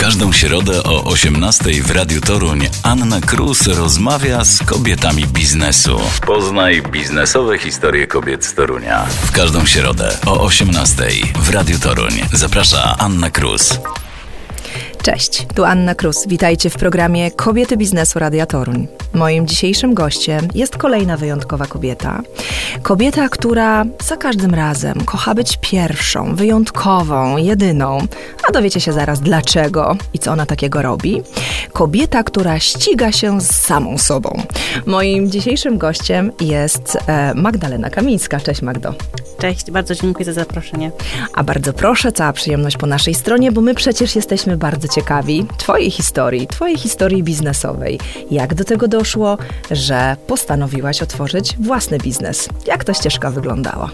każdą środę o 18 w Radiu Toruń Anna Krus rozmawia z kobietami biznesu. Poznaj biznesowe historie kobiet z Torunia. W każdą środę o 18 w Radiu Toruń zaprasza Anna Krus. Cześć, tu Anna Krus. Witajcie w programie Kobiety Biznesu Radia Toruń. Moim dzisiejszym gościem jest kolejna wyjątkowa kobieta. Kobieta, która za każdym razem kocha być pierwszą, wyjątkową, jedyną, a dowiecie się zaraz dlaczego i co ona takiego robi. Kobieta, która ściga się z samą sobą. Moim dzisiejszym gościem jest e, Magdalena Kamińska. Cześć Magdo. Cześć, bardzo dziękuję za zaproszenie. A bardzo proszę, cała przyjemność po naszej stronie, bo my przecież jesteśmy bardzo ciekawi Twojej historii, Twojej historii biznesowej. Jak do tego doszło, że postanowiłaś otworzyć własny biznes? Jak ta ścieżka wyglądała?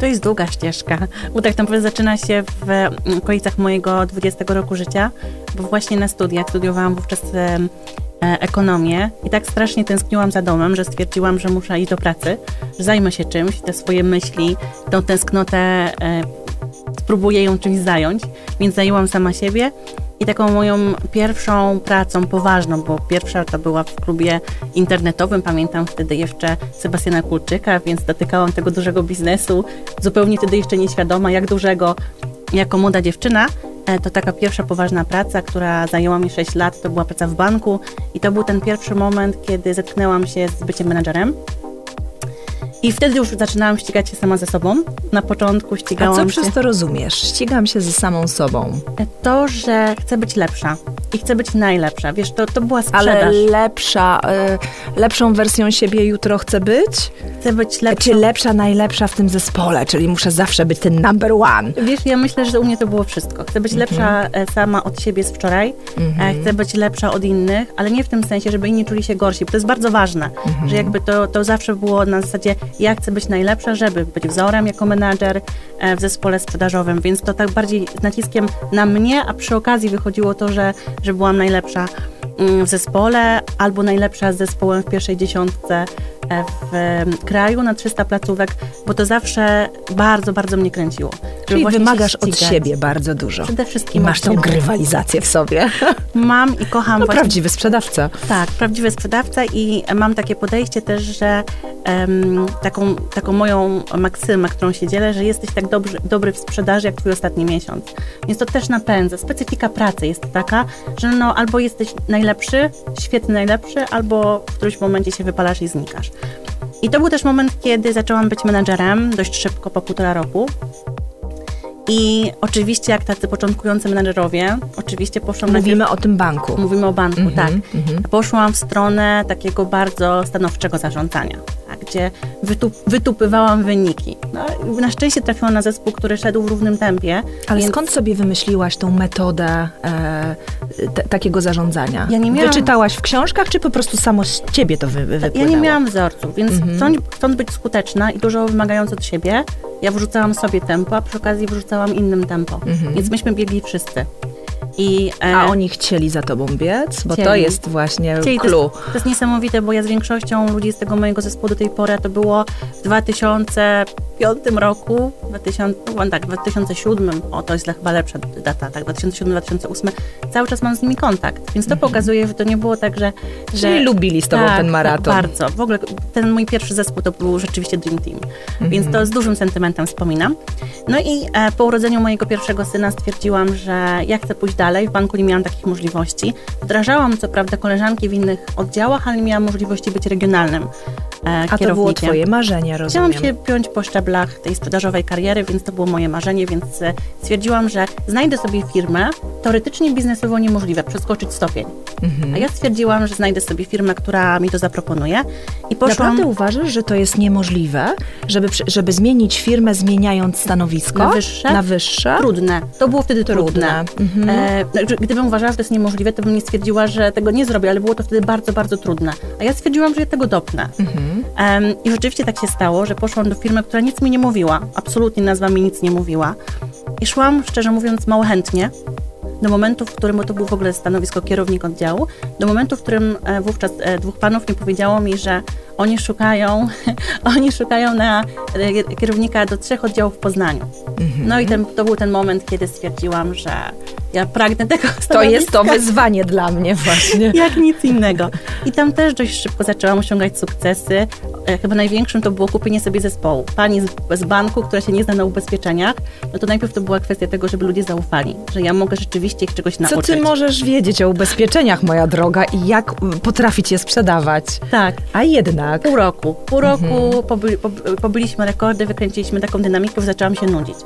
To jest długa ścieżka, bo tak naprawdę zaczyna się w okolicach mojego 20 roku życia, bo właśnie na studiach studiowałam wówczas ekonomię i tak strasznie tęskniłam za domem, że stwierdziłam, że muszę iść do pracy, że zajmę się czymś, te swoje myśli, tą tęsknotę e, spróbuję ją czymś zająć, więc zajęłam sama siebie i taką moją pierwszą pracą poważną, bo pierwsza to była w klubie internetowym, pamiętam wtedy jeszcze Sebastiana Kulczyka, więc dotykałam tego dużego biznesu, zupełnie wtedy jeszcze nieświadoma, jak dużego, jako młoda dziewczyna. E, to taka pierwsza poważna praca, która zajęła mi 6 lat, to była praca w banku i to był ten pierwszy moment, kiedy zetknęłam się z byciem menadżerem. I wtedy już zaczynałam ścigać się sama ze sobą. Na początku ścigałam A co się... przez to rozumiesz? Ścigam się ze samą sobą. To, że chcę być lepsza i chcę być najlepsza. Wiesz, to, to była sprzedaż. Ale lepsza, y, lepszą wersją siebie jutro chcę być? Chcę być lepsza. Czy lepsza, najlepsza w tym zespole, czyli muszę zawsze być ten number one. Wiesz, ja myślę, że u mnie to było wszystko. Chcę być lepsza e, sama od siebie z wczoraj, e, chcę być lepsza od innych, ale nie w tym sensie, żeby inni czuli się gorsi, bo to jest bardzo ważne, że jakby to, to zawsze było na zasadzie, ja chcę być najlepsza, żeby być wzorem jako menadżer e, w zespole sprzedażowym, więc to tak bardziej z naciskiem na mnie, a przy okazji wychodziło to, że, że byłam najlepsza mm, w zespole albo najlepsza z zespołem w pierwszej dziesiątce w kraju na 300 placówek, bo to zawsze bardzo, bardzo mnie kręciło. Czyli wymagasz od siebie bardzo dużo. Przede wszystkim I masz tą grywalizację w sobie. Mam i kocham No właśnie prawdziwy sprzedawca. tak, prawdziwy sprzedawca i mam takie podejście też, że em, taką, taką moją maksymę, którą się dzielę, że jesteś tak dobry, dobry w sprzedaży jak twój ostatni miesiąc. Więc to też napędza. Specyfika pracy jest taka, że no albo jesteś najlepszy, świetny najlepszy, albo w którymś momencie się wypalasz i znikasz. I to był też moment, kiedy zaczęłam być menadżerem dość szybko, po półtora roku. I oczywiście, jak tacy początkujący menadżerowie, oczywiście poszłam Mówimy o tym banku. Mówimy o banku, Mhm, tak. Poszłam w stronę takiego bardzo stanowczego zarządzania, tak, gdzie wytup, wytupywałam wyniki. No, na szczęście trafiłam na zespół, który szedł w równym tempie. Ale więc skąd sobie wymyśliłaś tą metodę e, takiego zarządzania? Ja nie miałam- Wyczytałaś w książkach, czy po prostu samo z ciebie to wy, wy- Ja wypłynęło? nie miałam wzorców, więc chcąc, chcąc być skuteczna i dużo wymagając od siebie, ja wrzucałam sobie tempo, a przy okazji wrzucałam innym tempo. Więc myśmy biegli wszyscy. I, e, A oni chcieli za tobą biec? Bo to Chcieli. jest właśnie Chcieli, to, clue. jest, to jest niesamowite, bo ja z większością ludzi z tego mojego zespołu do tej pory, to było w 2005 roku, 2000, no, tak, w 2007, o to jest chyba lepsza data, tak, 2007-2008, cały czas mam z nimi kontakt, więc to pokazuje, że to nie było tak, że... że Czyli lubili z tobą tak, ten maraton. Tak, bardzo. W ogóle ten mój pierwszy zespół to był rzeczywiście Dream Team, więc to z dużym sentymentem wspominam. No i e, po urodzeniu mojego pierwszego syna stwierdziłam, że ja chcę pójść dalej, w banku nie miałam takich możliwości. Wdrażałam co prawda koleżanki w innych oddziałach, ale nie miałam możliwości być regionalnym e, A to było twoje marzenie, rozumiem. Chciałam się piąć po szczeblach tej sprzedażowej kariery, więc to było moje marzenie, więc e, stwierdziłam, że znajdę sobie firmę, teoretycznie biznesowo niemożliwe, przeskoczyć stopień. Mhm. A ja stwierdziłam, że znajdę sobie firmę, która mi to zaproponuje i poszłam... Naprawdę uważasz, że to jest niemożliwe, żeby, żeby zmienić firmę, zmieniając stanowisko? Na wyższe? Na wyższe? Trudne. To było wtedy trudne. Trudne. E, znaczy, gdybym uważała, że to jest niemożliwe, to bym nie stwierdziła, że tego nie zrobię, ale było to wtedy bardzo, bardzo trudne. A ja stwierdziłam, że ja tego dopnę. Em, I rzeczywiście tak się stało, że poszłam do firmy, która nic mi nie mówiła. Absolutnie nazwa mi nic nie mówiła. I szłam, szczerze mówiąc, mało chętnie, do momentu, w którym, bo to był w ogóle stanowisko kierownik oddziału, do momentu, w którym e, wówczas e, dwóch panów nie powiedziało mi, że oni szukają, oni szukają na e, kierownika do trzech oddziałów w Poznaniu. Mhm. No i ten, to był ten moment, kiedy stwierdziłam, że ja pragnę tego To jest to wyzwanie dla mnie właśnie. Jak nic innego. I tam też dość szybko zaczęłam osiągać sukcesy. E, chyba największym to było kupienie sobie zespołu. Pani z, z banku, która się nie zna na ubezpieczeniach, no to najpierw to była kwestia tego, żeby ludzie zaufali, że ja mogę rzeczywiście ich czegoś nauczyć. Co ty możesz wiedzieć o ubezpieczeniach, moja droga, i jak potrafić je sprzedawać? Tak. A jednak. Pół roku. Pół roku mhm. poby, pobyliśmy rekordy, wykręciliśmy taką dynamikę, zaczęłam się nudzić.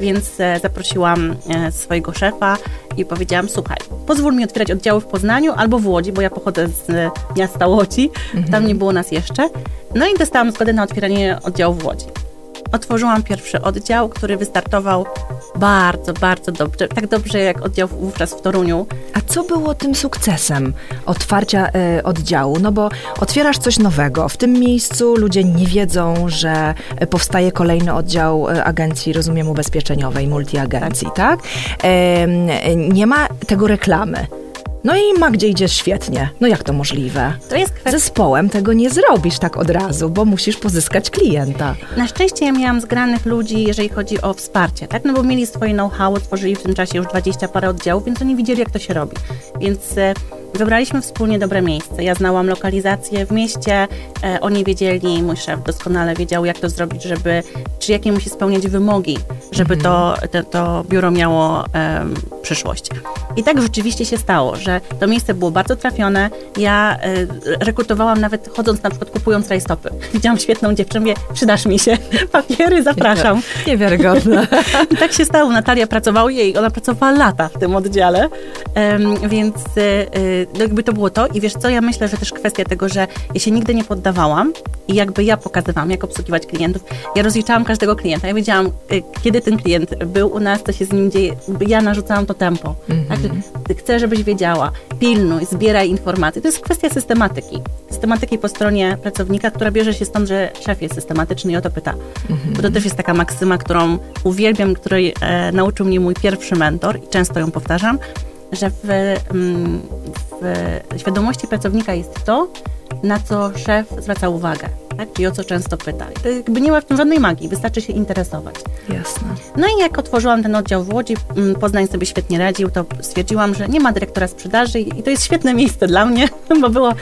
Więc e, zaprosiłam e, swojego szefa, i powiedziałam, słuchaj, pozwól mi otwierać oddziały w Poznaniu albo w Łodzi, bo ja pochodzę z e, miasta Łodzi, mhm. tam nie było nas jeszcze. No i dostałam zgodę na otwieranie oddziału w Łodzi otworzyłam pierwszy oddział, który wystartował bardzo, bardzo dobrze. Tak dobrze jak oddział wówczas w Toruniu. A co było tym sukcesem otwarcia y, oddziału? No bo otwierasz coś nowego. W tym miejscu ludzie nie wiedzą, że powstaje kolejny oddział e, agencji, rozumiem, ubezpieczeniowej, multiagencji, tak? tak? Y, nie ma tego reklamy. No i ma gdzie idziesz świetnie. No jak to możliwe? To jest kwestia... Zespołem tego nie zrobisz tak od razu, bo musisz pozyskać klienta. Na szczęście ja miałam zgranych ludzi, jeżeli chodzi o wsparcie, tak? No bo mieli swoje know-how, tworzyli w tym czasie już 20 parę oddziałów, więc oni widzieli, jak to się robi. Więc e, Wybraliśmy wspólnie dobre miejsce. Ja znałam lokalizację w mieście, e, oni wiedzieli, mój szef doskonale wiedział, jak to zrobić, żeby, czy jakie musi spełniać wymogi, żeby mm. to, to, to, biuro miało e, przyszłość. I tak rzeczywiście się stało, że to miejsce było bardzo trafione. Ja e, rekrutowałam nawet chodząc na przykład kupując rajstopy. Widziałam świetną dziewczynę, mówię, przydasz mi się papiery, zapraszam. Niewiarygodne. I tak się stało. Natalia pracowała jej, ona pracowała lata w tym oddziale, więc e, no jakby to było to i wiesz co, ja myślę, że też kwestia tego, że ja się nigdy nie poddawałam i jakby ja pokazywałam, jak obsługiwać klientów. Ja rozliczałam każdego klienta. Ja wiedziałam, y, kiedy ten klient był u nas, co się z nim dzieje. Ja narzucałam to tempo. Mm-hmm. Tak? Chcę, żebyś wiedziała. Pilnuj, zbieraj informacje. To jest kwestia systematyki. Systematyki po stronie pracownika, która bierze się stąd, że szef jest systematyczny i o to pyta. Mm-hmm. Bo to też jest taka maksyma, którą uwielbiam, której e, nauczył mnie mój pierwszy mentor i często ją powtarzam, że w, mm, w świadomości pracownika jest to, na co szef zwraca uwagę tak? i o co często pyta. to jakby nie ma w tym żadnej magii, wystarczy się interesować. Jasne. No i jak otworzyłam ten oddział w Łodzi, mm, Poznań sobie świetnie radził, to stwierdziłam, że nie ma dyrektora sprzedaży i to jest świetne miejsce dla mnie, bo było...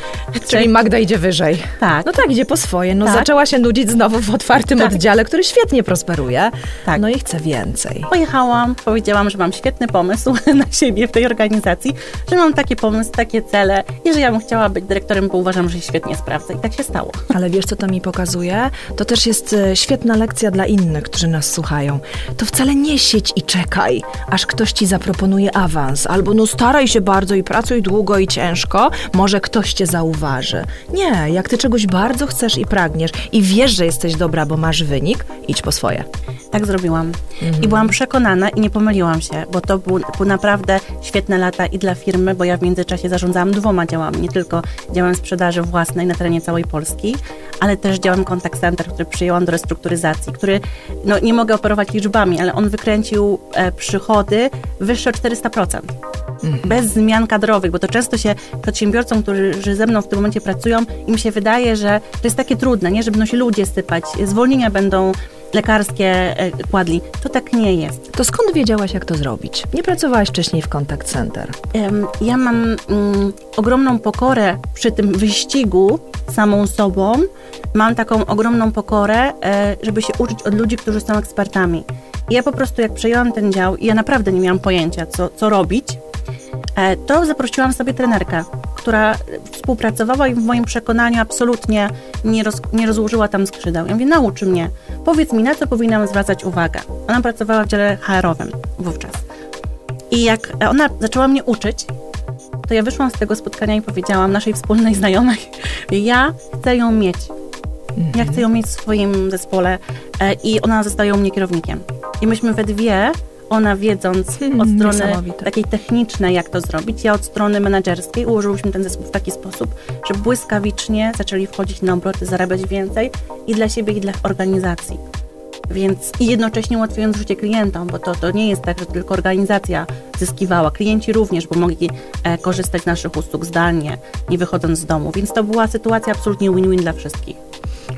Czyli Magda idzie wyżej. Tak. No tak, idzie po swoje. No tak. zaczęła się nudzić znowu w otwartym tak. oddziale, który świetnie prosperuje. Tak. No i chce więcej. Pojechałam, powiedziałam, że mam świetny pomysł na siebie w tej organizacji, że mam taki pomysł, takie cele i że ja bym chciała być dyrektorem, bo uważam, że się świetnie sprawdzę. I tak się stało. Ale wiesz, co to mi pokazuje? To też jest e, świetna lekcja dla innych, którzy nas słuchają. To wcale nie siedź i czekaj, aż ktoś ci zaproponuje awans, albo no staraj się bardzo i pracuj długo i ciężko, może ktoś cię zauważy. Nie, jak ty czegoś bardzo chcesz i pragniesz i wiesz, że jesteś dobra, bo masz wynik, idź po swoje. Tak zrobiłam. Mhm. I byłam przekonana i nie pomyliłam się, bo to był, był naprawdę świetne lata i dla firmy, bo ja w międzyczasie zarządzałam dwoma działami, nie tylko działem sprzedaży własnej na terenie całej Polski, ale też działem Contact Center, który przyjęłam do restrukturyzacji, który, no nie mogę operować liczbami, ale on wykręcił e, przychody wyższe o 400%. Mhm. Bez zmian kadrowych, bo to często się przedsiębiorcom, którzy ze mną w tym momencie pracują, im się wydaje, że to jest takie trudne, nie, że będą się ludzie sypać, zwolnienia będą lekarskie e, kładli. To tak nie jest. To skąd wiedziałaś, jak to zrobić? Nie pracowałaś wcześniej w Contact Center. Ja mam mm, ogromną pokorę przy tym wyścigu samą sobą. Mam taką ogromną pokorę, e, żeby się uczyć od ludzi, którzy są ekspertami. I ja po prostu jak przejęłam ten dział ja naprawdę nie miałam pojęcia, co, co robić, e, to zaprosiłam sobie trenerkę, która współpracowała i w moim przekonaniu absolutnie nie, roz, nie rozłożyła tam skrzydeł. Ja mówię, naucz mnie, powiedz mi, na co powinnam zwracać uwagę. Ona pracowała w dziale HR-owym wówczas. I jak ona zaczęła mnie uczyć, to ja wyszłam z tego spotkania i powiedziałam naszej wspólnej znajomej, ja chcę ją mieć. Ja chcę ją mieć w swoim zespole e, i ona zostaje u mnie kierownikiem. I myśmy we dwie ona wiedząc od strony takiej technicznej, jak to zrobić, ja od strony menedżerskiej ułożyłyśmy ten zespół w taki sposób, że błyskawicznie zaczęli wchodzić na obroty, zarabiać więcej i dla siebie, i dla organizacji. Więc i jednocześnie ułatwiając życie klientom, bo to, to nie jest tak, że tylko organizacja zyskiwała. Klienci również, bo mogli e, korzystać z naszych usług zdalnie, nie wychodząc z domu. Więc to była sytuacja absolutnie win-win dla wszystkich.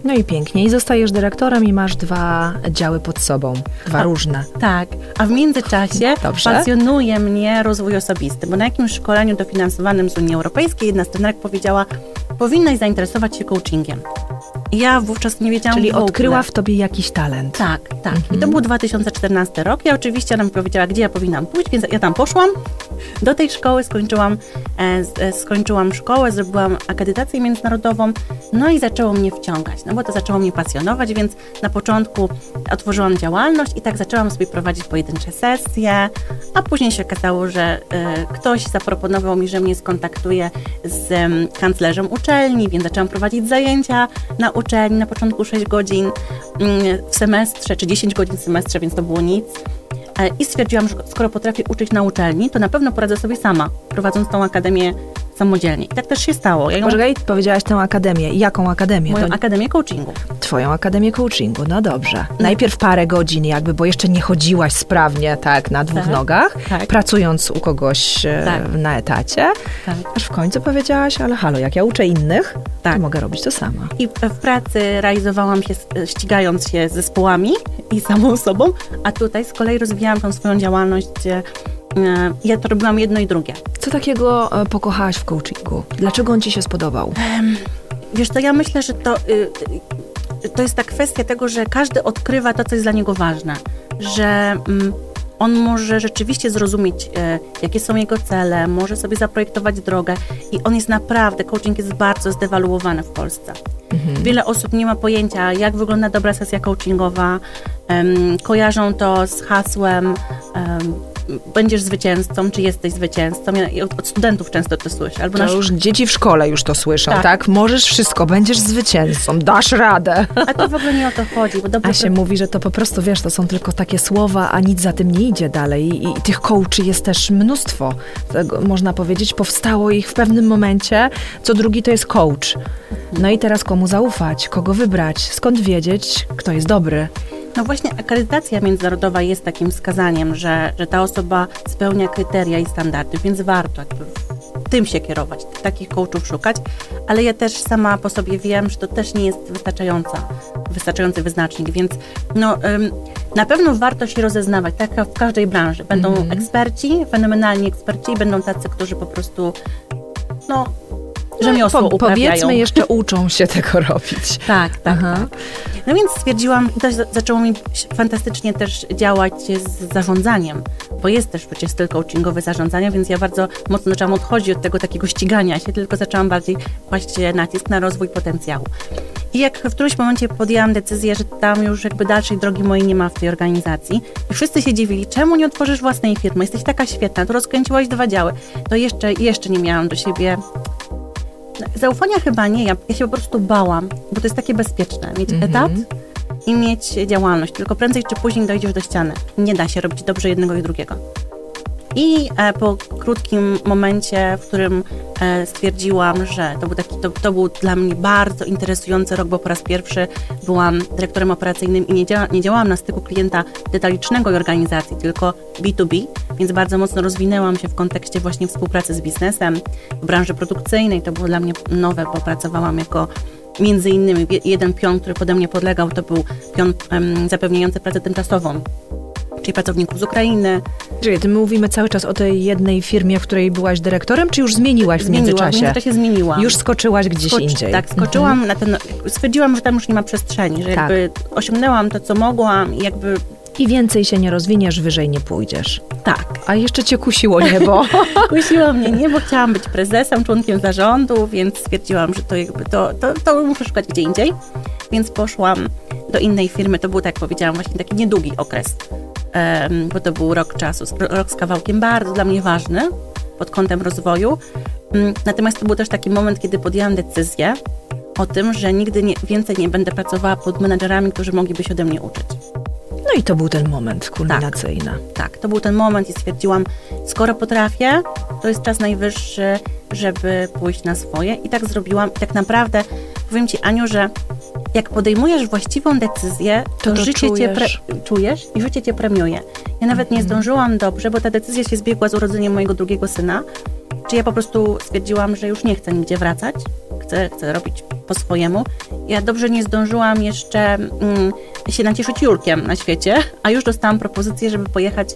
No i pięknie. I zostajesz dyrektorem i masz dwa działy pod sobą. Dwa a, różne. Tak. A w międzyczasie Dobrze. pasjonuje mnie rozwój osobisty, bo na jakimś szkoleniu dofinansowanym z Unii Europejskiej jedna z trenerek powiedziała, powinnaś zainteresować się coachingiem. Ja wówczas nie wiedziałam Czyli w odkryła w tobie jakiś talent. Tak, tak. Mhm. I to był 2014 rok. Ja oczywiście ona mi powiedziała, gdzie ja powinnam pójść, więc ja tam poszłam. Do tej szkoły skończyłam, e, e, skończyłam szkołę, zrobiłam akredytację międzynarodową, no i zaczęło mnie wciągać, no bo to zaczęło mnie pasjonować, więc na początku otworzyłam działalność i tak zaczęłam sobie prowadzić pojedyncze sesje, a później się okazało, że e, ktoś zaproponował mi, że mnie skontaktuje z e, kanclerzem uczelni, więc zaczęłam prowadzić zajęcia na uczelni, na początku 6 godzin mm, w semestrze, czy 10 godzin w semestrze, więc to było nic. E, I stwierdziłam, że skoro potrafię uczyć na uczelni, to na pewno poradzę sobie sama, prowadząc tą akademię samodzielnie. I tak też się stało. Ja ją... Poczekaj, powiedziałaś tę akademię. Jaką akademię? Moją to... akademię coachingu. Twoją akademię coachingu, no dobrze. No. Najpierw parę godzin jakby, bo jeszcze nie chodziłaś sprawnie tak na dwóch tak, nogach, tak. pracując u kogoś e, tak. na etacie, tak. aż w końcu powiedziałaś, ale halo, jak ja uczę innych, tak. to mogę robić to sama. I w pracy realizowałam się ścigając się z zespołami i samą sobą, a tutaj z kolei rozwijałam tą swoją działalność E, ja to robiłam jedno i drugie. Co takiego e, pokochałaś w coachingu? Dlaczego on ci się spodobał? Wiesz to ja myślę, że to, y, y, to jest ta kwestia tego, że każdy odkrywa to, co jest dla niego ważne. Że mm, on może rzeczywiście zrozumieć, e, jakie są jego cele, może sobie zaprojektować drogę i on jest naprawdę, coaching jest bardzo zdewaluowany w Polsce. Mhm. Wiele osób nie ma pojęcia, jak wygląda dobra sesja coachingowa, um, kojarzą to z hasłem um, będziesz zwycięzcą, czy jesteś zwycięzcą. Ja od studentów często to słyszę. Albo to nasz... już dzieci w szkole już to słyszą, tak. tak? Możesz wszystko, będziesz zwycięzcą, dasz radę. A to w ogóle nie o to chodzi. Bo dobrze, a się to... mówi, że to po prostu, wiesz, to są tylko takie słowa, a nic za tym nie idzie dalej. I, i tych coachy jest też mnóstwo. Tego, można powiedzieć, powstało ich w pewnym momencie. Co drugi to jest coach. No i teraz komu zaufać, kogo wybrać, skąd wiedzieć, kto jest dobry. No właśnie akredytacja międzynarodowa jest takim wskazaniem, że, że ta osoba spełnia kryteria i standardy, więc warto tym się kierować, takich coachów szukać, ale ja też sama po sobie wiem, że to też nie jest wystarczająca, wystarczający wyznacznik, więc no, na pewno warto się rozeznawać, tak jak w każdej branży. Będą mm -hmm. eksperci, fenomenalni eksperci, będą tacy, którzy po prostu no, rzemiosło no, po, uprawiają. Powiedzmy, jeszcze uczą się tego robić. Tak, tak, tak. No więc stwierdziłam, i to zaczęło mi fantastycznie też działać z zarządzaniem, bo jest też przecież styl coachingowy zarządzania, więc ja bardzo mocno zaczęłam odchodzić od tego takiego ścigania się, tylko zaczęłam bardziej kłaść nacisk na rozwój potencjału. I jak w którymś momencie podjęłam decyzję, że tam już jakby dalszej drogi mojej nie ma w tej organizacji i wszyscy się dziwili, czemu nie otworzysz własnej firmy, jesteś taka świetna, to rozkręciłaś dwa działy, to jeszcze, jeszcze nie miałam do siebie Zaufania chyba nie, ja, ja się po prostu bałam, bo to jest takie bezpieczne, mieć mhm. etat i mieć działalność, tylko prędzej czy później dojdziesz do ściany. Nie da się robić dobrze jednego i drugiego. I e, po krótkim momencie, w którym e, stwierdziłam, że to był, taki, to, to, był dla mnie bardzo interesujący rok, bo po raz pierwszy byłam dyrektorem operacyjnym i nie, dzia nie działałam na styku klienta detalicznego i organizacji, tylko B2B, więc bardzo mocno rozwinęłam się w kontekście właśnie współpracy z biznesem w branży produkcyjnej. To było dla mnie nowe, bo pracowałam jako między innymi jeden pion, który pode mnie podlegał, to był pion um, zapewniający pracę tymczasową czyli pracowników z Ukrainy. Czyli ty my mówimy cały czas o tej jednej firmie, w której byłaś dyrektorem, czy już zmieniłaś w międzyczasie? W międzyczasie zmieniłam. Już skoczyłaś gdzieś Skocz, indziej. Tak, skoczyłam mhm. na ten, stwierdziłam, że tam już nie ma przestrzeni, że tak. jakby osiągnęłam to, co mogłam i jakby i więcej się nie rozwiniesz, wyżej nie pójdziesz. Tak. A jeszcze cię kusiło niebo. kusiło mnie niebo, chciałam być prezesem, członkiem zarządu, więc stwierdziłam, że to jakby to, to, to muszę szukać gdzie indziej. Więc poszłam do innej firmy. To był, tak jak powiedziałam, właśnie taki niedługi okres bo to był rok czasu, rok z kawałkiem bardzo dla mnie ważny pod kątem rozwoju. Mm, natomiast to był też taki moment, kiedy podjęłam decyzję o tym, że nigdy nie, więcej nie będę pracowała pod menedżerami, którzy mogliby się ode mnie uczyć. No i to był ten moment kulminacyjny. Tak, tak, to był ten moment i stwierdziłam, skoro potrafię, to jest czas najwyższy, żeby pójść na swoje. I tak zrobiłam. I tak naprawdę powiem Ci, Aniu, że jak podejmujesz właściwą decyzję, to, to, życie czujesz. cię czujesz i życie cię premiuje. Ja nawet nie mhm. zdążyłam dobrze, bo ta decyzja się zbiegła z urodzeniem mojego drugiego syna. Czy ja po prostu stwierdziłam, że już nie chcę nigdzie wracać, chcę, chcę robić po swojemu. Ja dobrze nie zdążyłam jeszcze mm, się nacieszyć Julkiem na świecie, a już dostałam propozycję, żeby pojechać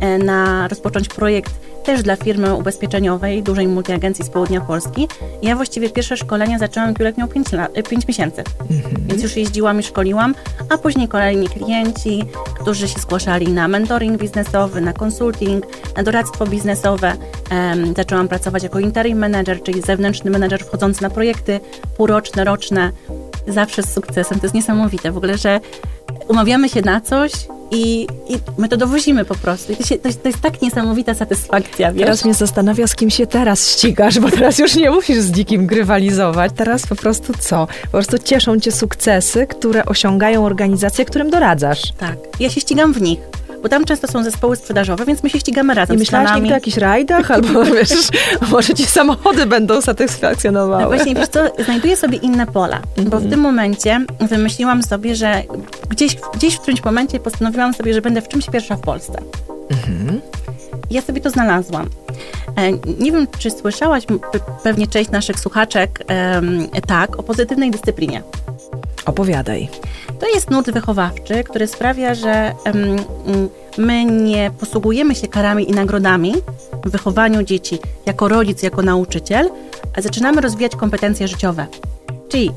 e, na rozpocząć projekt też dla firmy ubezpieczeniowej, dużej multiagencji z południa Polski. ja właściwie pierwsze szkolenia zaczęłam, Julek miał 5, lat, 5 e, miesięcy. Mhm. Więc już jeździłam i szkoliłam, a później kolejni klienci, którzy się zgłaszali na mentoring biznesowy, na consulting, na doradztwo biznesowe. Um, zaczęłam pracować jako interim manager, czyli zewnętrzny menedżer wchodzący na projekty półroczne, roczne, zawsze z sukcesem. To jest niesamowite w ogóle, że umawiamy się na coś, i, I, my to dowozimy po prostu. I to, się, to, to, jest tak niesamowita satysfakcja, wiesz? Teraz mnie zastanawia, z kim się teraz ścigasz, bo teraz już nie musisz z nikim grywalizować. Teraz po prostu co? Po prostu cieszą cię sukcesy, które osiągają organizacje, którym doradzasz. Tak. Ja się ścigam w nich bo tam często są zespoły sprzedażowe, więc my się ścigamy razem I myślałaś nigdy o jakichś rajdach? Albo wiesz, może ci samochody będą satysfakcjonowały. No właśnie, wiesz co, znajduję sobie inne pola, bo w mhm. tym momencie wymyśliłam sobie, że gdzieś, gdzieś w którymś momencie postanowiłam sobie, że będę w czymś pierwsza w Polsce. Mhm. Ja sobie to znalazłam. E, nie wiem, czy słyszałaś, pewnie część naszych słuchaczek, tak, o pozytywnej dyscyplinie. Opowiadaj. To jest nurt wychowawczy, który sprawia, że my nie posługujemy się karami i nagrodami w wychowaniu dzieci jako rodzic, jako nauczyciel, a zaczynamy rozwijać kompetencje życiowe. Czyli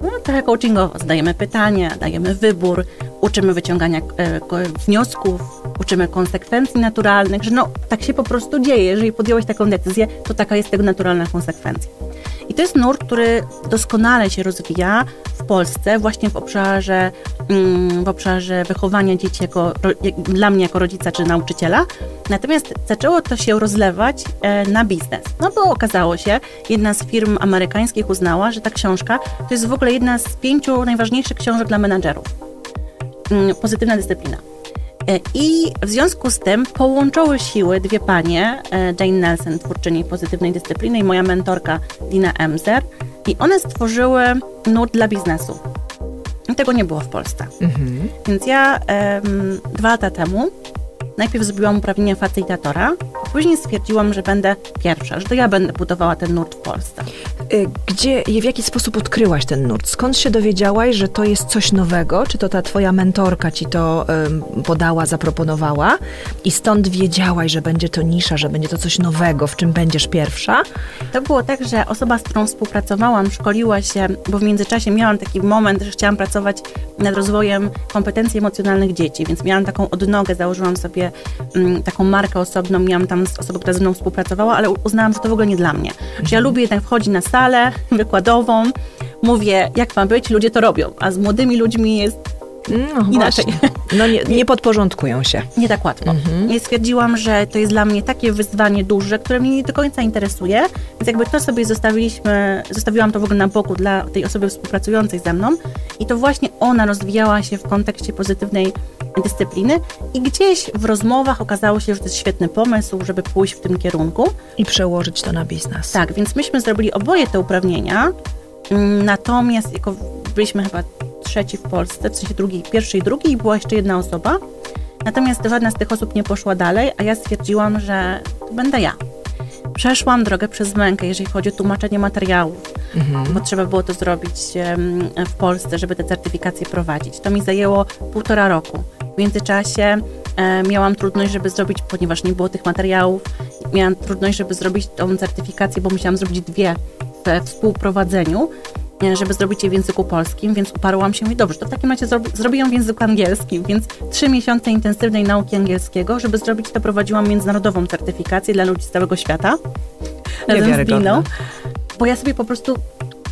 no, trochę coachingowo zadajemy pytania, dajemy wybór, uczymy wyciągania e, wniosków, uczymy konsekwencji naturalnych, że no tak się po prostu dzieje. Jeżeli podjąłeś taką decyzję, to taka jest tego naturalna konsekwencja. I to jest nurt, który doskonale się rozwija Polsce, właśnie w obszarze, mm, w obszarze wychowania dzieci jako, dla mnie jako rodzica czy nauczyciela. Natomiast zaczęło to się rozlewać e, na biznes. No bo okazało się, jedna z firm amerykańskich uznała, że ta książka to jest w ogóle jedna z pięciu najważniejszych książek dla menadżerów. Mm, pozytywna dyscyplina. E, I w związku z tym połączyły siły dwie panie, e, Jane Nelson, twórczyni pozytywnej dyscypliny i moja mentorka Dina Emzer i one stworzyły nurt dla biznesu. I tego nie było w Polsce. Mhm. Więc ja um, dwa lata temu najpierw zrobiłam uprawnienia facylitatora, później stwierdziłam, że będę pierwsza, że to ja będę budowała ten nurt w Polsce. Y, gdzie i w jaki sposób odkryłaś ten nurt? Skąd się dowiedziałaś, że to jest coś nowego? Czy to ta twoja mentorka ci to podała, zaproponowała i stąd wiedziałaś, że będzie to nisza, że będzie to coś nowego, w czym będziesz pierwsza? To było tak, że osoba, z którą współpracowałam, szkoliła się, bo w międzyczasie miałam taki moment, że chciałam pracować nad rozwojem kompetencji emocjonalnych dzieci, więc miałam taką odnogę, założyłam sobie taką markę osobną, miałam tam osobę, która ze mną współpracowała, ale uznałam, że to w ogóle nie dla mnie. Mhm. Że ja lubię jednak wchodzić na salę wykładową, mówię, jak ma być, ludzie to robią, a z młodymi ludźmi jest no, inaczej. No nie, nie, podporządkują się. Nie tak łatwo. Mhm. I stwierdziłam, że to jest dla mnie takie wyzwanie duże, które mnie nie do końca interesuje, więc jakby to sobie zostawiliśmy, zostawiłam to w ogóle na boku dla tej osoby współpracującej ze mną i to właśnie ona rozwijała się w kontekście pozytywnej dyscypliny i gdzieś w rozmowach okazało się, że to jest świetny pomysł, żeby pójść w tym kierunku. I przełożyć to na biznes. Tak, więc myśmy zrobili oboje te uprawnienia, mm, natomiast jako byliśmy chyba trzeci w Polsce, w sensie drugi, pierwszy i drugi i była jeszcze jedna osoba, natomiast żadna z tych osób nie poszła dalej, a ja stwierdziłam, że to będę ja. Przeszłam drogę przez mękę, jeżeli chodzi o tłumaczenie materiałów, mhm. bo trzeba było to zrobić w Polsce, żeby te certyfikacje prowadzić. To mi zajęło półtora roku. W międzyczasie e, miałam trudność, żeby zrobić, ponieważ nie było tych materiałów, miałam trudność, żeby zrobić tą certyfikację, bo musiałam zrobić dwie we współprowadzeniu, żeby zrobić je w języku polskim, więc uparłam się i dobrze, to w takim razie zrobi, zrobię ją w języku angielskim, więc trzy miesiące intensywnej nauki angielskiego, żeby zrobić to prowadziłam międzynarodową certyfikację dla ludzi z całego świata. Razem z Biną, bo ja sobie po prostu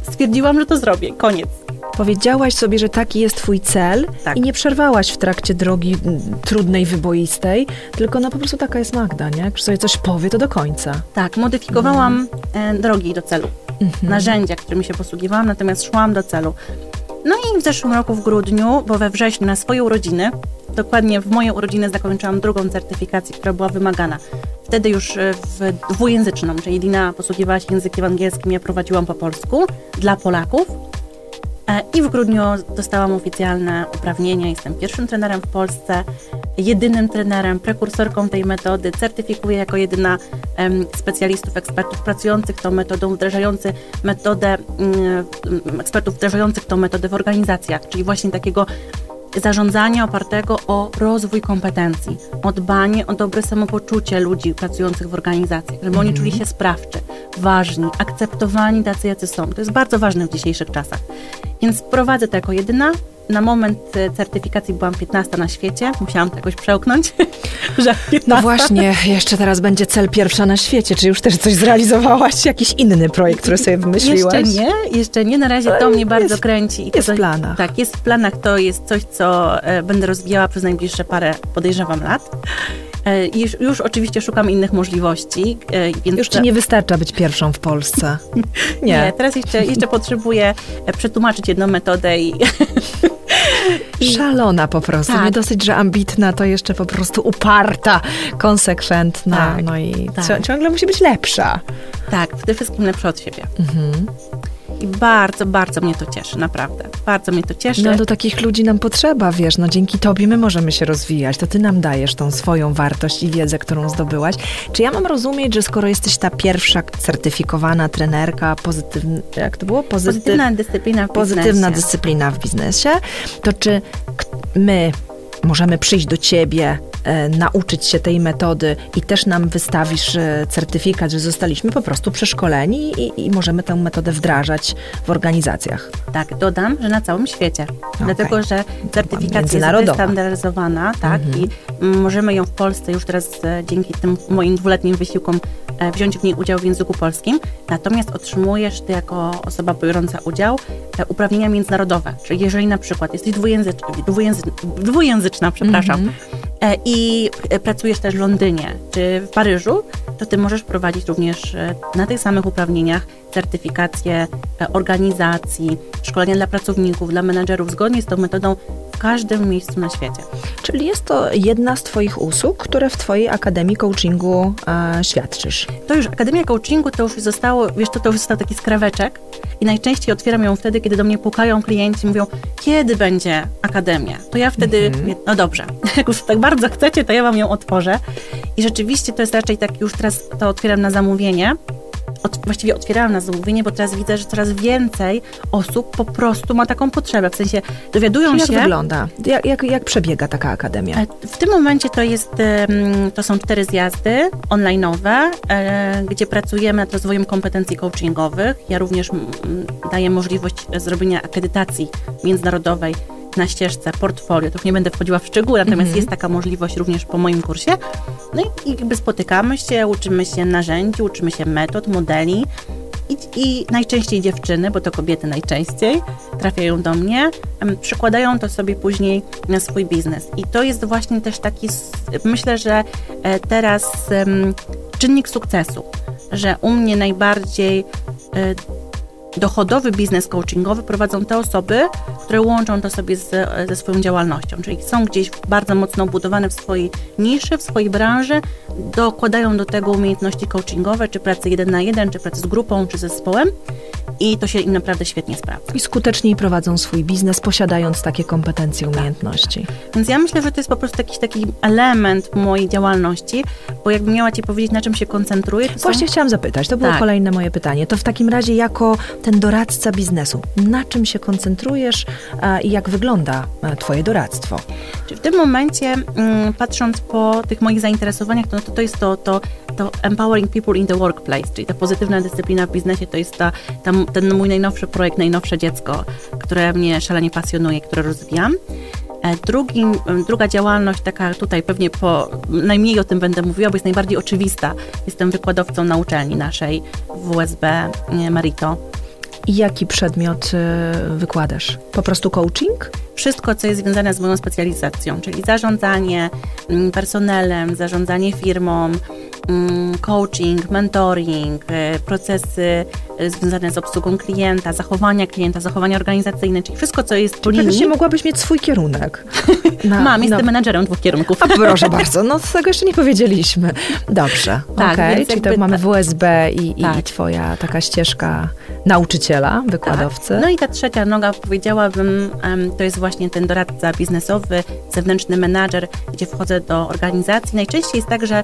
stwierdziłam, że to zrobię, koniec. Powiedziałaś sobie, że taki jest twój cel tak. i nie przerwałaś w trakcie drogi trudnej, wyboistej, tylko no po prostu taka jest Magda, nie? Jak sobie coś powie, to do końca. Tak, modyfikowałam mhm. drogi do celu. Mhm. Narzędzia, którymi się posługiwałam, natomiast szłam do celu. No i w zeszłym roku w grudniu, bo we wrześniu na swoje urodziny, dokładnie w moje urodziny zakończyłam drugą certyfikację, która była wymagana. Wtedy już e, w dwujęzyczną, czyli Dina posługiwała się językiem angielskim, ja prowadziłam po polsku dla Polaków. E, I w grudniu dostałam oficjalne uprawnienia. Jestem pierwszym trenerem w Polsce, jedynym trenerem, prekursorką tej metody. Certyfikuję jako jedyna specjalistów, ekspertów pracujących tą metodą, wdrażający metodę, um, ekspertów wdrażających tą metodę w organizacjach, czyli właśnie takiego zarządzania opartego o rozwój kompetencji, o dbanie o dobre samopoczucie ludzi pracujących w organizacjach, żeby oni czuli się sprawczy, ważni, akceptowani tacy, jacy są. To jest bardzo ważne w dzisiejszych czasach. Więc prowadzę to jako jedyna na moment e, certyfikacji byłam 15 na świecie. Musiałam to jakoś przełknąć, że 15. No właśnie, jeszcze teraz będzie cel pierwsza na świecie. Czy już też coś zrealizowałaś? Jakiś inny projekt, który sobie wymyśliłaś? Jeszcze nie, jeszcze nie. Na razie to mnie bardzo kręci. I jest w planach. Tak, jest w planach. To jest coś, co e, będę rozwijała przez najbliższe parę, podejrzewam, lat. E, już, już, oczywiście szukam innych możliwości. Więc już ci nie wystarcza być pierwszą w Polsce. Nie, nie teraz jeszcze, jeszcze potrzebuję przetłumaczyć jedną metodę i Szalona po prostu. Tak. Nie dosyć, że ambitna, to jeszcze po prostu uparta, konsekwentna. Tak. No i tak. ciągle musi być lepsza. Tak, przede wszystkim lepsza od siebie. Mhm. I bardzo, bardzo mnie to cieszy, naprawdę. Bardzo mnie to cieszy. No do takich ludzi nam potrzeba, wiesz, no dzięki tobie my możemy się rozwijać, to ty nam dajesz tą swoją wartość i wiedzę, którą zdobyłaś. Czy ja mam rozumieć, że skoro jesteś ta pierwsza certyfikowana trenerka, pozytywna, jak to było? Pozytyw, pozytywna dyscyplina w Pozytywna biznesie. dyscyplina w biznesie, to czy my możemy przyjść do ciebie e, nauczyć się tej metody i też nam wystawisz e, certyfikat, że zostaliśmy po prostu przeszkoleni i, i możemy tę metodę wdrażać w organizacjach. Tak, dodam, że na całym świecie. Okay. Dlatego, że certyfikacja jest standaryzowana, tak, mhm. i możemy ją w Polsce już teraz e, dzięki tym moim dwuletnim wysiłkom wziąć w niej udział w języku polskim. Natomiast otrzymujesz ty jako osoba biorąca udział uprawnienia międzynarodowe. Czyli jeżeli na przykład jesteś dwujęzyczna, przepraszam, mhm. i pracujesz też w Londynie. Czy w Paryżu, to ty możesz prowadzić również na tych samych uprawnieniach certyfikację organizacji, szkolenia dla pracowników, dla menedżerów. Zgodnie z tą metodą w każdym miejscu na świecie. Czyli jest to jedna z Twoich usług, które w Twojej Akademii Coachingu e, świadczysz. To już Akademia Coachingu to już zostało, wiesz, to, to już został taki skraweczek i najczęściej otwieram ją wtedy, kiedy do mnie pukają klienci i mówią, kiedy będzie Akademia? To ja wtedy, -hmm. no dobrze, jak już tak bardzo chcecie, to ja Wam ją otworzę. I rzeczywiście to jest raczej tak, już teraz to otwieram na zamówienie, od, właściwie otwierałam na zamówienie, bo teraz widzę, że coraz więcej osób po prostu ma taką potrzebę. W sensie dowiadują Czyli się. Jak wygląda? Jak, jak, jak przebiega taka akademia? E, w tym momencie to jest, to są cztery zjazdy online'owe, e, gdzie pracujemy nad rozwojem kompetencji coachingowych. Ja również daję możliwość zrobienia akredytacji międzynarodowej na ścieżce portfolio, to już nie będę wchodziła w szczegóły, natomiast -hmm. jest taka możliwość również po moim kursie. No i, i jakby spotykamy się, uczymy się narzędzi, uczymy się metod, modeli, i, I, najczęściej dziewczyny, bo to kobiety najczęściej trafiają do mnie, przykładają to sobie później na swój biznes. I to jest właśnie też taki, myślę, że e, teraz czynnik sukcesu, że u mnie najbardziej e, dochodowy biznes coachingowy prowadzą te osoby, które łączą to sobie z, ze swoją działalnością, czyli są gdzieś bardzo mocno obudowane w swojej niszy, w swojej branży, dokładają do tego umiejętności coachingowe, czy pracy jeden na jeden, czy pracy z grupą, czy zespołem i to się im naprawdę świetnie sprawdza. I skuteczniej prowadzą swój biznes, posiadając takie kompetencje, umiejętności. Tak. Więc ja myślę, że to jest po prostu jakiś taki element mojej działalności, bo jakbym miała Ci powiedzieć, na czym się koncentruję. Właśnie są... chciałam zapytać, to było tak. kolejne moje pytanie. To w takim razie jako ten doradca biznesu, na czym się koncentrujesz a, i jak wygląda a, Twoje doradztwo? w tym momencie, mm, patrząc po tych moich zainteresowaniach, to, to, jest to, to, to empowering people in the workplace, czyli ta pozytywna dyscyplina w biznesie, to jest ta, ta ten mój najnowszy projekt, najnowsze dziecko, które mnie szalenie pasjonuje, które rozwijam. E, drugi, druga działalność, taka tutaj pewnie po, najmniej o tym będę mówiła, bo jest najbardziej oczywista. Jestem wykładowcą na uczelni naszej w USB Marito. Jaki przedmiot e, wykładasz? Po prostu coaching? Wszystko, co jest związane z moją specjalizacją, czyli zarządzanie personelem, zarządzanie firmą, Mm, coaching, mentoring, e, procesy związane z obsługą klienta, zachowania klienta, zachowania organizacyjne, czyli wszystko, co jest po linii. mogłabyś mieć swój kierunek. Na, Mam, jestem no. menadżerem dwóch kierunków. A proszę bardzo, no tego jeszcze nie powiedzieliśmy. Dobrze, tak, okay. czyli tak mamy WSB i, tak. i twoja taka ścieżka nauczyciela, wykładowcy. Tak. No i ta trzecia noga, powiedziałabym, to jest właśnie ten doradca biznesowy, zewnętrzny menadżer, gdzie wchodzę do organizacji. Najczęściej jest tak, że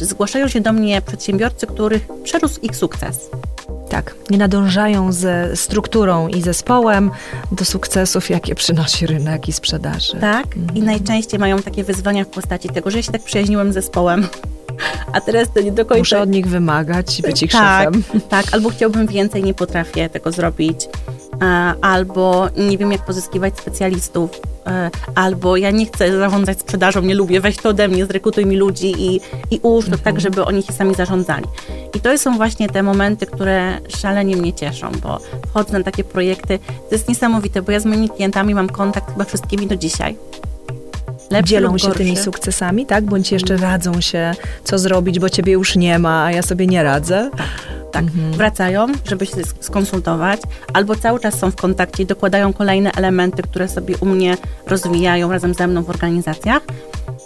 zgłaszają się do mnie przedsiębiorcy, których przerósł ich sukces. Tak, nie nadążają ze strukturą i zespołem do sukcesów, jakie przynosi rynek i sprzedaży. Tak, mhm. i najczęściej mają takie wyzwania w postaci tego, że ja się tak przyjaźniłem z zespołem. A teraz to nie do końca. Muszę od nich wymagać i być ich tak, szefem. Tak, albo chciałbym więcej, nie potrafię tego zrobić. E, albo nie wiem, jak pozyskiwać specjalistów, e, albo ja nie chcę zarządzać sprzedażą, nie lubię, weź to ode mnie, zrekrutuj mi ludzi i, i ułóż to tak, mhm. tak, żeby oni się sami zarządzali. I to są właśnie te momenty, które szalenie mnie cieszą, bo wchodzę na takie projekty, to jest niesamowite, bo ja z moimi klientami mam kontakt chyba wszystkimi do dzisiaj. Lepszy Dzielą się tymi sukcesami, tak? Bądź jeszcze radzą się, co zrobić, bo ciebie już nie ma, a ja sobie nie radzę. Tak tak, mhm. wracają, żeby się skonsultować, albo cały czas są w kontakcie i dokładają kolejne elementy, które sobie u mnie rozwijają razem ze mną w organizacjach.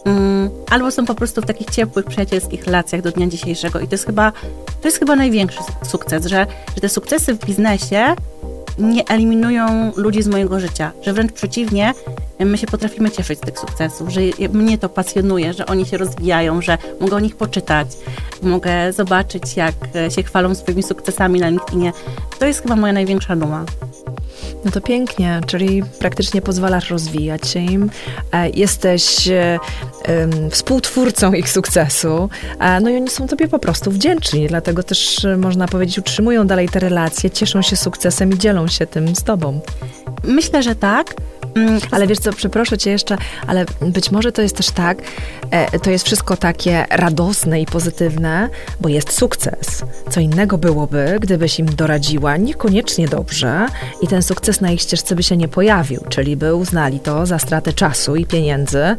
Um, albo są po prostu w takich ciepłych, przyjacielskich relacjach do dnia dzisiejszego. I to jest chyba, to jest chyba największy sukces, że, że te sukcesy w biznesie nie eliminują ludzi z mojego życia, że wręcz przeciwnie, my się potrafimy cieszyć z tych sukcesów, że mnie to pasjonuje, że oni się rozwijają, że mogę o nich poczytać, mogę zobaczyć, jak się chwalą swoimi sukcesami na LinkedInie. To jest chyba moja największa duma. No to pięknie, czyli praktycznie pozwalasz rozwijać się im, e, jesteś e, współtwórcą ich sukcesu, no i oni są tobie po prostu wdzięczni, dlatego też e, można powiedzieć, utrzymują dalej te relacje, cieszą się sukcesem i dzielą się tym z tobą. Myślę, że tak. Mm, ale wiesz co, przeproszę cię jeszcze, ale być może to jest też tak, e, to jest wszystko takie radosne i pozytywne, bo jest sukces. Co innego byłoby, gdybyś im doradziła niekoniecznie dobrze i ten sukces na ich ścieżce by się nie pojawił, czyli by uznali to za stratę czasu i pieniędzy,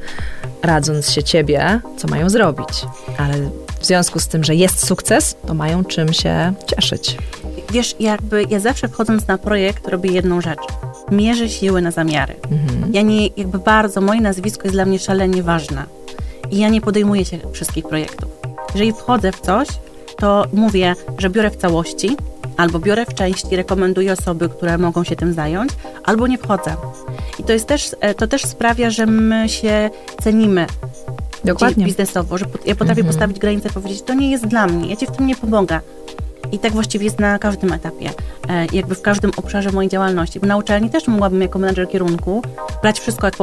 radząc się ciebie, co mają zrobić. Ale w związku z tym, że jest sukces, to mają czym się cieszyć. Wiesz, jakby ja zawsze wchodząc na projekt robię jedną rzecz – mierzę siły na zamiary. Mhm. Ja nie, jakby bardzo, moje nazwisko jest dla mnie szalenie ważne. I ja nie podejmuję się wszystkich projektów. Jeżeli wchodzę w coś, to mówię, że biorę w całości, albo biorę w części, rekomenduję osoby, które mogą się tym zająć, albo nie wchodzę. I to jest też, e, to też sprawia, że my się cenimy Dokładnie. biznesowo, że ja potrafię mhm. postawić granicę i powiedzieć, to nie jest dla mnie, ja ci w tym nie pomogę. I tak właściwie jest na każdym etapie, e, jakby w każdym obszarze mojej działalności. Na uczelni też mogłabym jako menedżer kierunku brać wszystko jak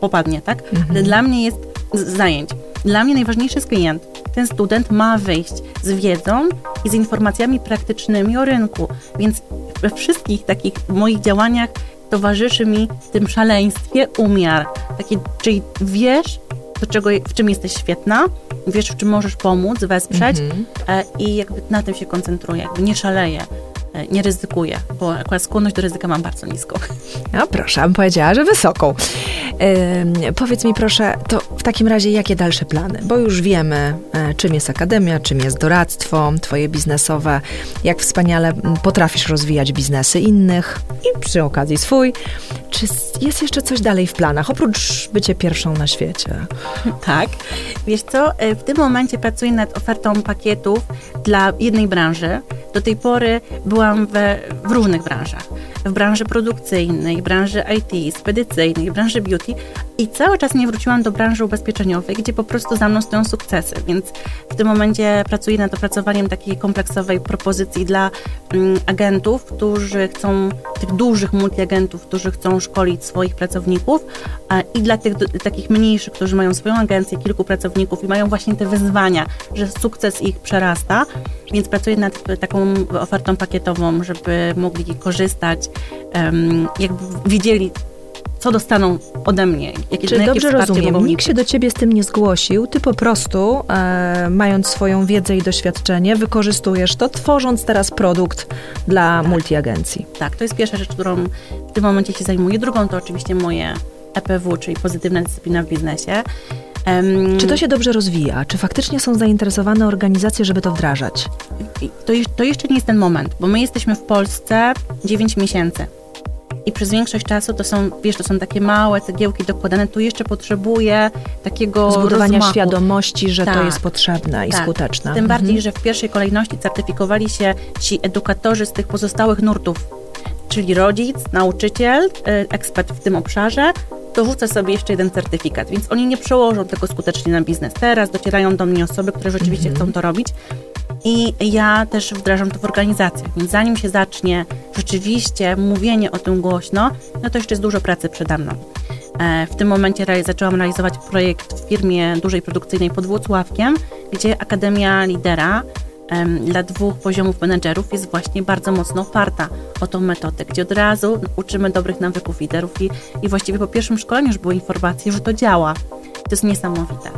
popadnie, tak? Mhm. Dla mnie jest zajęć. Dla mnie najważniejszy jest klient. Ten student ma wyjść z wiedzą i z informacjami praktycznymi o rynku. Więc we wszystkich takich moich działaniach towarzyszy mi w tym szaleństwie umiar. Taki, czyli wiesz, do czego, w czym jesteś świetna, wiesz, w czym możesz pomóc, wesprzeć mhm. e, i jakby na tym się koncentruję, jakby nie szaleję nie ryzykuję, bo akurat skłonność do ryzyka mam bardzo niską. No proszę, bym powiedziała, że wysoką. Yy, powiedz mi proszę, to w takim razie jakie dalsze plany? Bo już wiemy, e, czym jest akademia, czym jest doradztwo, twoje biznesowe, jak wspaniale potrafisz rozwijać biznesy innych i przy okazji swój. Czy jest jeszcze coś dalej w planach, oprócz bycie pierwszą na świecie? Tak. Wiesz co, e, w tym momencie pracuję nad ofertą pakietów dla jednej branży. Do tej pory byłam we, w różnych branżach. W branży produkcyjnej, branży IT, spedycyjnej, branży beauty i cały czas nie wróciłam do branży ubezpieczeniowej, gdzie po prostu za mną stoją sukcesy, więc w tym momencie pracuję nad opracowaniem takiej kompleksowej propozycji dla mm, agentów, którzy chcą, tych dużych multiagentów, którzy chcą szkolić swoich pracowników i dla tych takich mniejszych, którzy mają swoją agencję, kilku pracowników i mają właśnie te wyzwania, że sukces ich przerasta, więc pracuję nad taką ofertą pakietową, żeby mogli korzystać jakby wiedzieli, co dostaną ode mnie. Jakie, Czy dobrze rozumiem, nikt się do ciebie z tym nie zgłosił, ty po prostu, e, mając swoją wiedzę i doświadczenie, wykorzystujesz to, tworząc teraz produkt dla tak. multiagencji. Tak, to jest pierwsza rzecz, którą w tym momencie się zajmuję. Drugą to oczywiście moje EPW, czyli pozytywna dyscyplina w biznesie. Czy to się dobrze rozwija? Czy faktycznie są zainteresowane organizacje, żeby to wdrażać? To, to jeszcze nie jest ten moment, bo my jesteśmy w Polsce 9 miesięcy i przez większość czasu to są, wiesz, to są takie małe cegiełki dokładane, tu jeszcze potrzebuje takiego Zbudowania rozmachu. świadomości, że tak. to jest potrzebne i tak. skuteczne. Tym bardziej, mhm. że w pierwszej kolejności certyfikowali się ci edukatorzy z tych pozostałych nurtów, czyli rodzic, nauczyciel, y, ekspert w tym obszarze, dorzuca sobie jeszcze jeden certyfikat, więc oni nie przełożą tego skutecznie na biznes. Teraz docierają do mnie osoby, które rzeczywiście Mhm. chcą to robić i ja też wdrażam to w organizacjach, więc zanim się zacznie rzeczywiście mówienie o tym głośno, no to jeszcze jest dużo pracy przede mną. E, W tym momencie zaczęłam realizować projekt w firmie dużej produkcyjnej pod Włocławkiem, gdzie Akademia Lidera dla dwóch poziomów menedżerów jest właśnie bardzo mocno oparta o tą metodę, gdzie od razu uczymy dobrych nawyków liderów i, i właściwie po pierwszym szkoleniu już były informacje, że to działa. To jest niesamowite.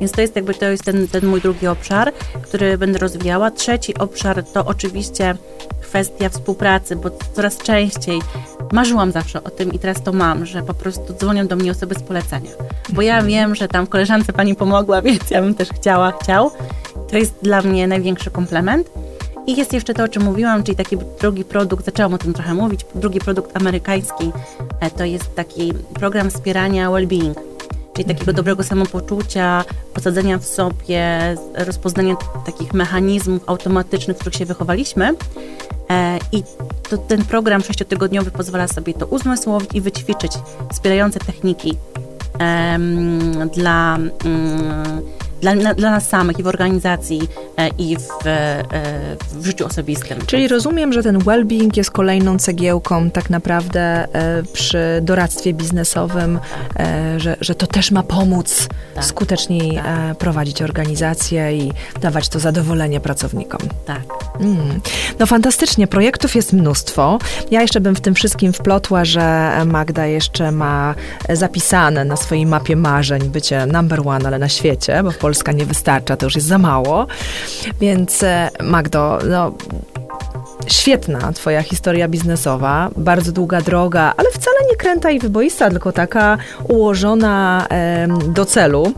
Więc to jest jakby to jest ten, ten mój drugi obszar, który będę rozwijała. Trzeci obszar to oczywiście kwestia współpracy, bo coraz częściej marzyłam zawsze o tym i teraz to mam, że po prostu dzwonią do mnie osoby z polecenia. Bo ja wiem, że tam koleżance pani pomogła, więc ja bym też chciała, chciał. To jest dla mnie największy komplement. I jest jeszcze to, o czym mówiłam, czyli taki drugi produkt, zaczęłam o tym trochę mówić, drugi produkt amerykański, e, to jest taki program wspierania well-being, czyli takiego dobrego samopoczucia, posadzenia w sobie, rozpoznania takich mechanizmów automatycznych, w których się wychowaliśmy. E, I to, ten program sześciotygodniowy pozwala sobie to uzmysłowić i wyćwiczyć wspierające techniki dla, mm, dla, dla nas samych i w organizacji e, i w, e, w życiu osobistym. Czyli rozumiem, że ten well-being jest kolejną cegiełką tak naprawdę e, przy doradztwie biznesowym, e, że, że to też ma pomóc Tak. skuteczniej e, prowadzić organizację i dawać to zadowolenie pracownikom. Tak. Mm. No fantastycznie, projektów jest mnóstwo. Ja jeszcze bym w tym wszystkim wplotła, że Magda jeszcze ma zapisane na swojej mapie marzeń bycie number one, ale na świecie, bo Polska nie wystarcza, to już jest za mało. Więc e, Magdo, no świetna twoja historia biznesowa, bardzo długa droga, ale wcale nie kręta i wyboista, tylko taka ułożona em, do celu.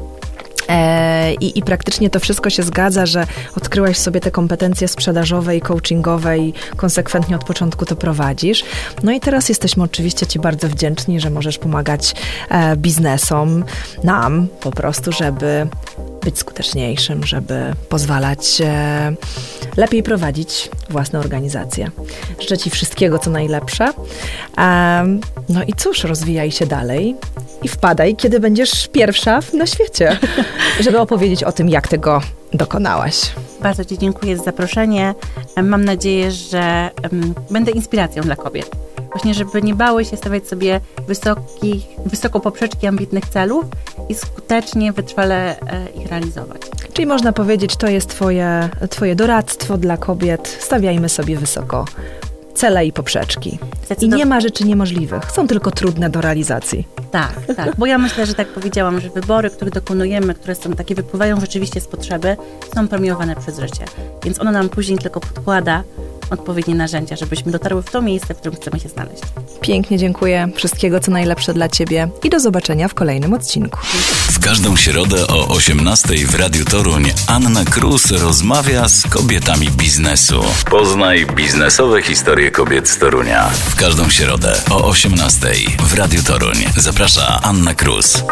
E, I, I praktycznie to wszystko się zgadza, że odkryłaś sobie te kompetencje sprzedażowe i coachingowe i konsekwentnie od początku to prowadzisz. No i teraz jesteśmy oczywiście Ci bardzo wdzięczni, że możesz pomagać e, biznesom, nam po prostu, żeby być skuteczniejszym, żeby pozwalać e, lepiej prowadzić własne organizacje. Życzę Ci wszystkiego, co najlepsze. Em, no i cóż, rozwijaj się dalej i wpadaj, kiedy będziesz pierwsza na świecie, żeby opowiedzieć o tym, jak tego dokonałaś. Bardzo Ci dziękuję za zaproszenie. Mam nadzieję, że będę inspiracją dla kobiet. Właśnie, żeby nie bały się stawiać sobie wysokich, wysoko poprzeczki ambitnych celów i skutecznie, wytrwale e, ich realizować. Czyli można powiedzieć, to jest twoje, twoje doradztwo dla kobiet. Stawiajmy sobie wysoko cele i poprzeczki. I nie ma rzeczy niemożliwych. Są tylko trudne do realizacji. Tak, tak, bo ja myślę, że tak powiedziałam, że wybory, których dokonujemy, które są takie, wypływają rzeczywiście z potrzeby, są premiowane przez życie. Więc ono nam później tylko podkłada odpowiednie narzędzia, żebyśmy dotarły w to miejsce, w którym chcemy się znaleźć. Pięknie dziękuję. Wszystkiego, co najlepsze dla Ciebie i do zobaczenia w kolejnym odcinku. W każdą środę o 18 w Radiu Toruń Anna Krus rozmawia z kobietami biznesu. Poznaj biznesowe historie kobiet z Torunia. W każdą środę o 18 w Radiu Toruń zaprasza Anna Krus.